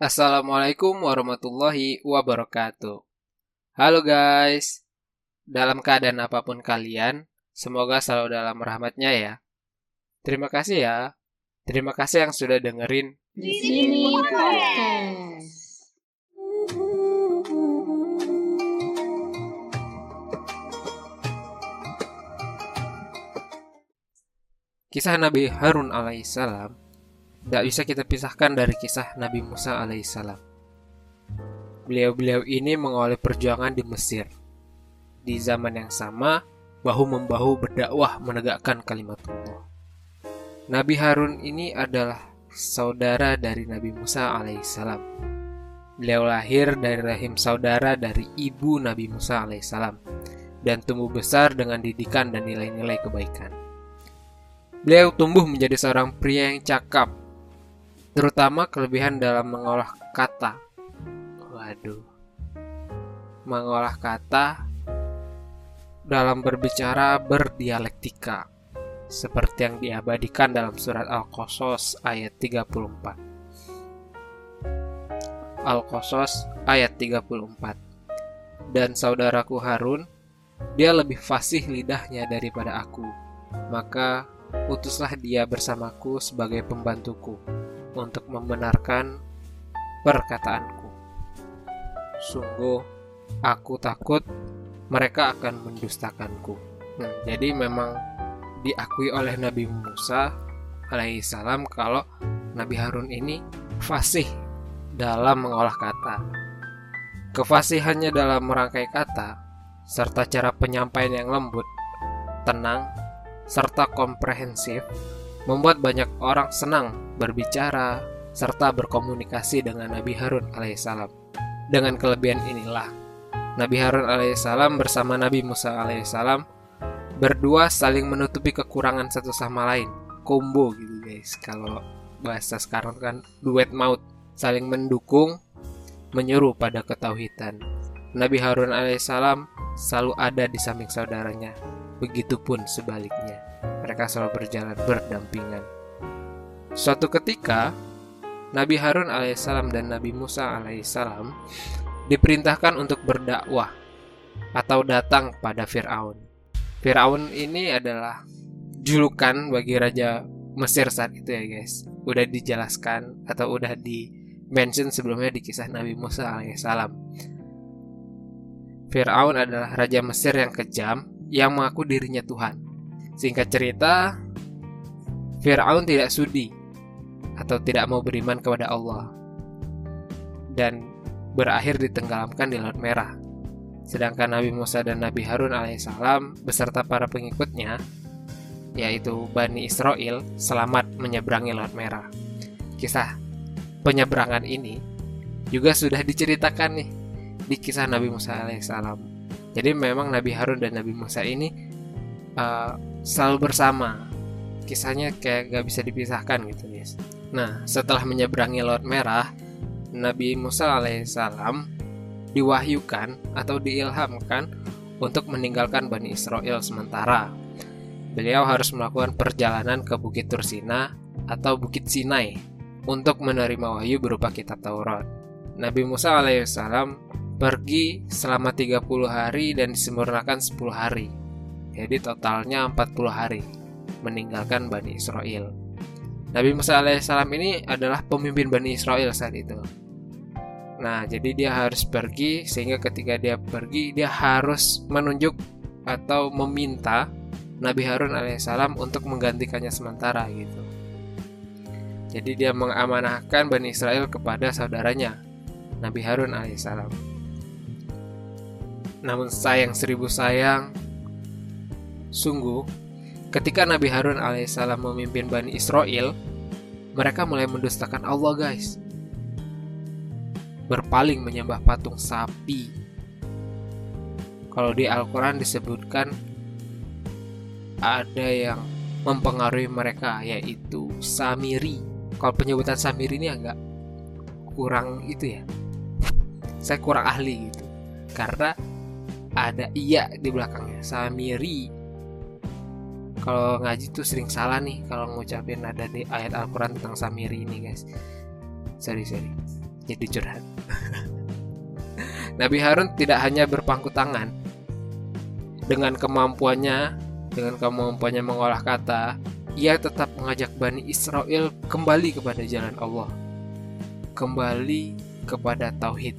Assalamualaikum warahmatullahi wabarakatuh. Halo guys, dalam keadaan apa pun kalian, semoga selalu dalam rahmatnya ya. Terima kasih ya. Terima kasih yang sudah dengerin. Di sini podcast. Kisah Nabi Harun alaihissalam tidak bisa kita pisahkan dari kisah Nabi Musa alaihissalam. Beliau-beliau ini mengawali perjuangan di Mesir. Di zaman yang sama, bahu-membahu berdakwah menegakkan kalimat Allah. Nabi Harun ini adalah saudara dari Nabi Musa alaihissalam. Beliau lahir dari rahim saudara dari ibu Nabi Musa alaihissalam dan tumbuh besar dengan didikan dan nilai-nilai kebaikan. Beliau tumbuh menjadi seorang pria yang cakap, terutama kelebihan dalam mengolah kata. Waduh, mengolah kata dalam berbicara berdialektika, seperti yang diabadikan dalam surat Al-Qasas ayat 34. Al-Qasas ayat 34. Dan saudaraku Harun, dia lebih fasih lidahnya daripada aku. Maka utuslah dia bersamaku sebagai pembantuku untuk membenarkan perkataanku. Sungguh, aku takut mereka akan mendustakanku. Nah, jadi memang diakui oleh Nabi Musa alaihissalam kalau Nabi Harun ini fasih dalam mengolah kata. Kefasihannya dalam merangkai kata, serta cara penyampaian yang lembut, tenang, serta komprehensif, membuat banyak orang senang berbicara serta berkomunikasi dengan Nabi Harun alaihissalam. Dengan kelebihan inilah, Nabi Harun alaihissalam bersama Nabi Musa alaihissalam berdua saling menutupi kekurangan satu sama lain. Combo gitu guys, kalau bahasa sekarang kan duet maut, saling mendukung, menyeru pada ketauhidan. Nabi Harun alaihissalam selalu ada di samping saudaranya, begitupun sebaliknya. Mereka selalu berjalan berdampingan. Suatu ketika, Nabi Harun alaihissalam dan Nabi Musa alaihissalam diperintahkan untuk berdakwah atau datang pada Firaun. Firaun ini adalah julukan bagi raja Mesir saat itu ya guys. Udah dijelaskan atau udah di mention sebelumnya di kisah Nabi Musa alaihissalam. Firaun adalah raja Mesir yang kejam yang mengaku dirinya Tuhan. Singkat cerita, Firaun tidak sudi atau tidak mau beriman kepada Allah dan berakhir ditenggelamkan di Laut Merah. Sedangkan Nabi Musa dan Nabi Harun alaihissalam beserta para pengikutnya, yaitu Bani Israel, selamat menyeberangi Laut Merah. Kisah penyeberangan ini juga sudah diceritakan nih di kisah Nabi Musa alaihissalam. Jadi memang Nabi Harun dan Nabi Musa ini uh, selalu bersama. Kisahnya kayak gak bisa dipisahkan gitu guys. Nah setelah menyeberangi Laut Merah, Nabi Musa alaihissalam diwahyukan atau diilhamkan untuk meninggalkan Bani Israel sementara. Beliau harus melakukan perjalanan ke Bukit Tursina atau Bukit Sinai untuk menerima wahyu berupa kitab Taurat. Nabi Musa alaihissalam pergi selama 30 hari dan disempurnakan 10 hari. Jadi totalnya 40 hari meninggalkan Bani Israel. Nabi Musa alaihissalam ini adalah pemimpin Bani Israel saat itu. Nah, jadi dia harus pergi sehingga ketika dia pergi dia harus menunjuk atau meminta Nabi Harun alaihissalam untuk menggantikannya sementara gitu. Jadi dia mengamanahkan Bani Israel kepada saudaranya Nabi Harun alaihissalam. Namun sayang seribu sayang, sungguh ketika Nabi Harun alaihissalam memimpin Bani Israel, mereka mulai mendustakan Allah guys berpaling menyembah patung sapi. Kalau di Al-Quran disebutkan ada yang mempengaruhi mereka yaitu Samiri. Kalau penyebutan Samiri ini agak kurang itu ya. Saya kurang ahli gitu. Karena ada iya di belakangnya Samiri. Kalau ngaji tuh sering salah nih kalau ngucapin ada di ayat Al-Quran tentang Samiri ini guys. Sorry sorry. jadi curhat. Nabi Harun tidak hanya berpangku tangan dengan kemampuannya, dengan kemampuannya mengolah kata, ia tetap mengajak Bani Israel kembali kepada jalan Allah, kembali kepada tauhid.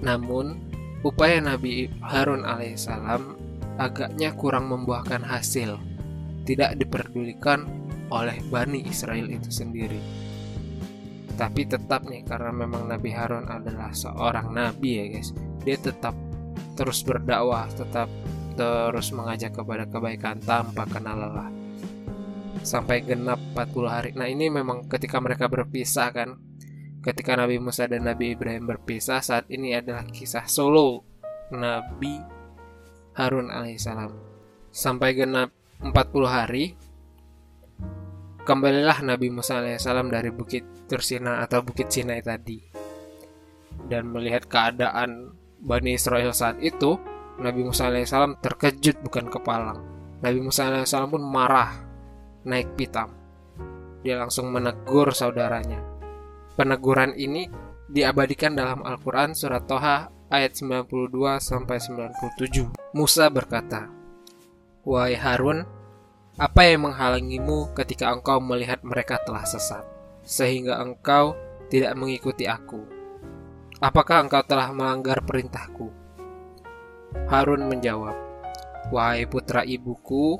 Namun, upaya Nabi Harun alaihissalam agaknya kurang membuahkan hasil, tidak diperdulikan oleh Bani Israel itu sendiri. Tapi tetap nih, karena memang Nabi Harun adalah seorang nabi ya guys, dia tetap terus berdakwah, tetap terus mengajak kepada kebaikan tanpa kenal lelah. Sampai genap 40 hari. Nah ini memang ketika mereka berpisah kan, ketika Nabi Musa dan Nabi Ibrahim berpisah, saat ini adalah kisah solo Nabi Harun alaihissalam. Sampai genap 40 hari, kembalilah Nabi Musa alaihissalam dari bukit Tursina atau bukit Sinai tadi. Dan melihat keadaan Bani Israel saat itu, Nabi Musa alaihissalam terkejut bukan kepalang. Nabi Musa alaihissalam pun marah, naik pitam. Dia langsung menegur saudaranya. Peneguran ini diabadikan dalam Al-Quran surat Toha ayat 92 sampai 97. Musa berkata, Wahai Harun, apa yang menghalangimu ketika engkau melihat mereka telah sesat, sehingga engkau tidak mengikuti aku? Apakah engkau telah melanggar perintahku? Harun menjawab, Wahai putra ibuku,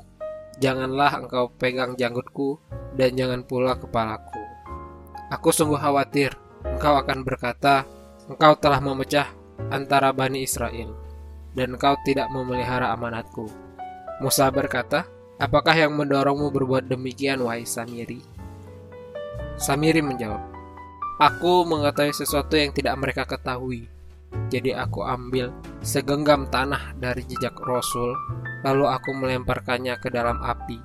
janganlah engkau pegang janggutku dan jangan pula kepalaku. Aku sungguh khawatir engkau akan berkata, engkau telah memecah antara Bani Israel, dan engkau tidak memelihara amanatku. Musa berkata, Apakah yang mendorongmu berbuat demikian, wahai Samiri? Samiri menjawab, Aku mengetahui sesuatu yang tidak mereka ketahui. Jadi aku ambil segenggam tanah dari jejak Rasul, lalu aku melemparkannya ke dalam api.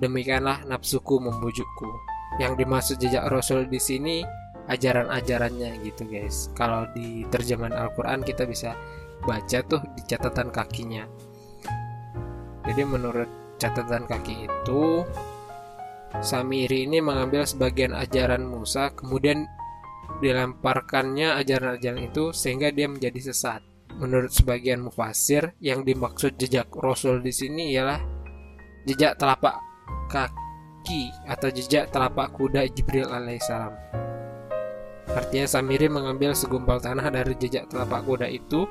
Demikianlah nafsuku membujukku. Yang dimaksud jejak Rasul di sini ajaran-ajarannya gitu guys. Kalau di terjemahan Al-Quran kita bisa baca tuh di catatan kakinya. Jadi menurut catatan kaki itu Samiri ini mengambil sebagian ajaran Musa kemudian dilemparkannya ajaran-ajaran itu sehingga dia menjadi sesat. Menurut sebagian mufasir, yang dimaksud jejak Rasul di sini ialah jejak telapak kaki atau jejak telapak kuda Jibril alaihissalam. Artinya Samiri mengambil segumpal tanah dari jejak telapak kuda itu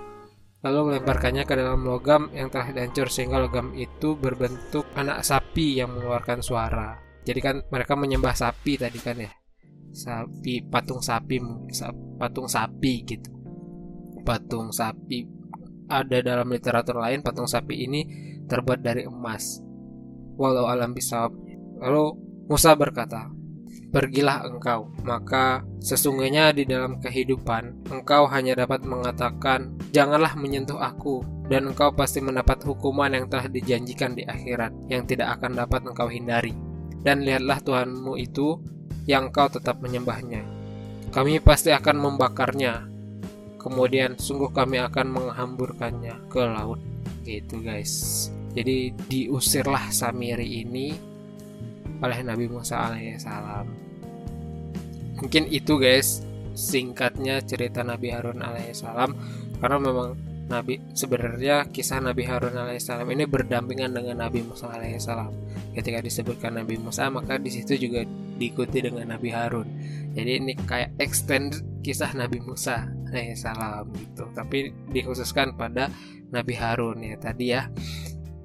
lalu melemparkannya ke dalam logam yang telah dihancur sehingga logam itu berbentuk anak sapi yang mengeluarkan suara. Jadi kan mereka menyembah sapi tadi kan ya. Sapi, patung sapi, patung sapi gitu. Patung sapi ada dalam literatur lain patung sapi ini terbuat dari emas. Walau alam bisa. Lalu Musa berkata, Pergilah engkau, maka sesungguhnya di dalam kehidupan engkau hanya dapat mengatakan, "Janganlah menyentuh aku," dan engkau pasti mendapat hukuman yang telah dijanjikan di akhirat, yang tidak akan dapat engkau hindari. Dan lihatlah Tuhanmu itu, yang engkau tetap menyembahnya. Kami pasti akan membakarnya, kemudian sungguh kami akan menghamburkannya ke laut. Gitu guys. Jadi diusirlah Samiri ini oleh Nabi Musa alaihissalam mungkin itu guys singkatnya cerita Nabi Harun alaihissalam karena memang Nabi sebenarnya kisah Nabi Harun alaihissalam ini berdampingan dengan Nabi Musa alaihissalam. Ketika disebutkan Nabi Musa maka di situ juga diikuti dengan Nabi Harun. Jadi ini kayak extend kisah Nabi Musa alaihissalam gitu. Tapi dikhususkan pada Nabi Harun ya tadi ya.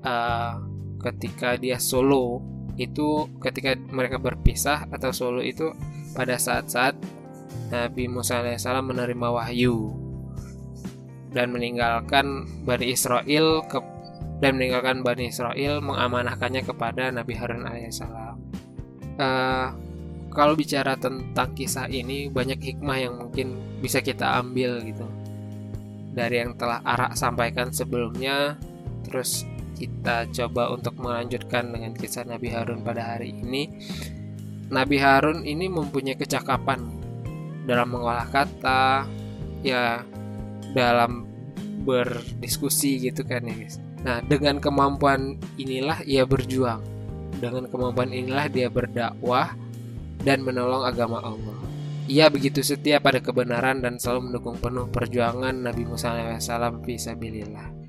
Uh, ketika dia solo itu ketika mereka berpisah atau solo itu pada saat-saat Nabi Musa alaihissalam menerima wahyu dan meninggalkan Bani Israel ke, dan meninggalkan Bani Israel mengamanahkannya kepada Nabi Harun alaihissalam. Uh, kalau bicara tentang kisah ini banyak hikmah yang mungkin bisa kita ambil gitu dari yang telah Arak sampaikan sebelumnya terus kita coba untuk melanjutkan dengan kisah Nabi Harun pada hari ini Nabi Harun ini mempunyai kecakapan dalam mengolah kata, ya dalam berdiskusi gitu kan ya guys. Nah dengan kemampuan inilah ia berjuang, dengan kemampuan inilah dia berdakwah dan menolong agama Allah. ia begitu setia pada kebenaran dan selalu mendukung penuh perjuangan Nabi Musa alaihissalam fisabilillah.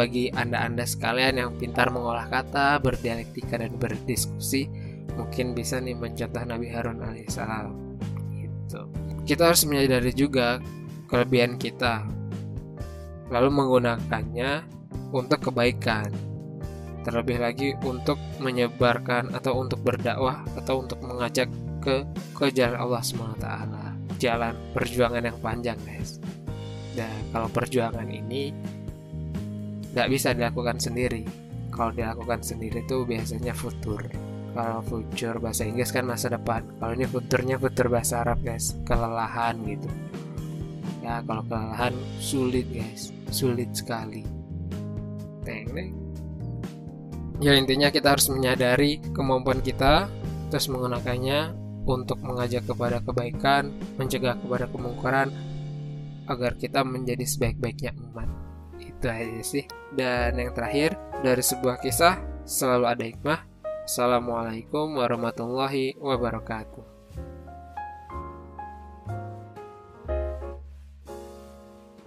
Bagi anda-anda sekalian yang pintar mengolah kata, berdialektika dan berdiskusi, mungkin bisa nih mencontoh Nabi Harun alaihissalam. Gitu. Kita harus menyadari juga kelebihan kita, lalu menggunakannya untuk kebaikan. Terlebih lagi untuk menyebarkan atau untuk berdakwah atau untuk mengajak ke ke jalan Allah SWT jalan perjuangan yang panjang guys dan kalau perjuangan ini nggak bisa dilakukan sendiri. Kalau dilakukan sendiri itu biasanya futur. Kalau future bahasa Inggris kan masa depan. Kalau ini futurnya futur bahasa Arab guys. Kelelahan gitu. Ya kalau kelelahan sulit guys. Sulit sekali. Teng ya intinya kita harus menyadari kemampuan kita terus menggunakannya untuk mengajak kepada kebaikan, mencegah kepada kemungkaran agar kita menjadi sebaik-baiknya umat. Itu aja sih. Dan yang terakhir, dari sebuah kisah selalu ada hikmah. Assalamualaikum warahmatullahi wabarakatuh.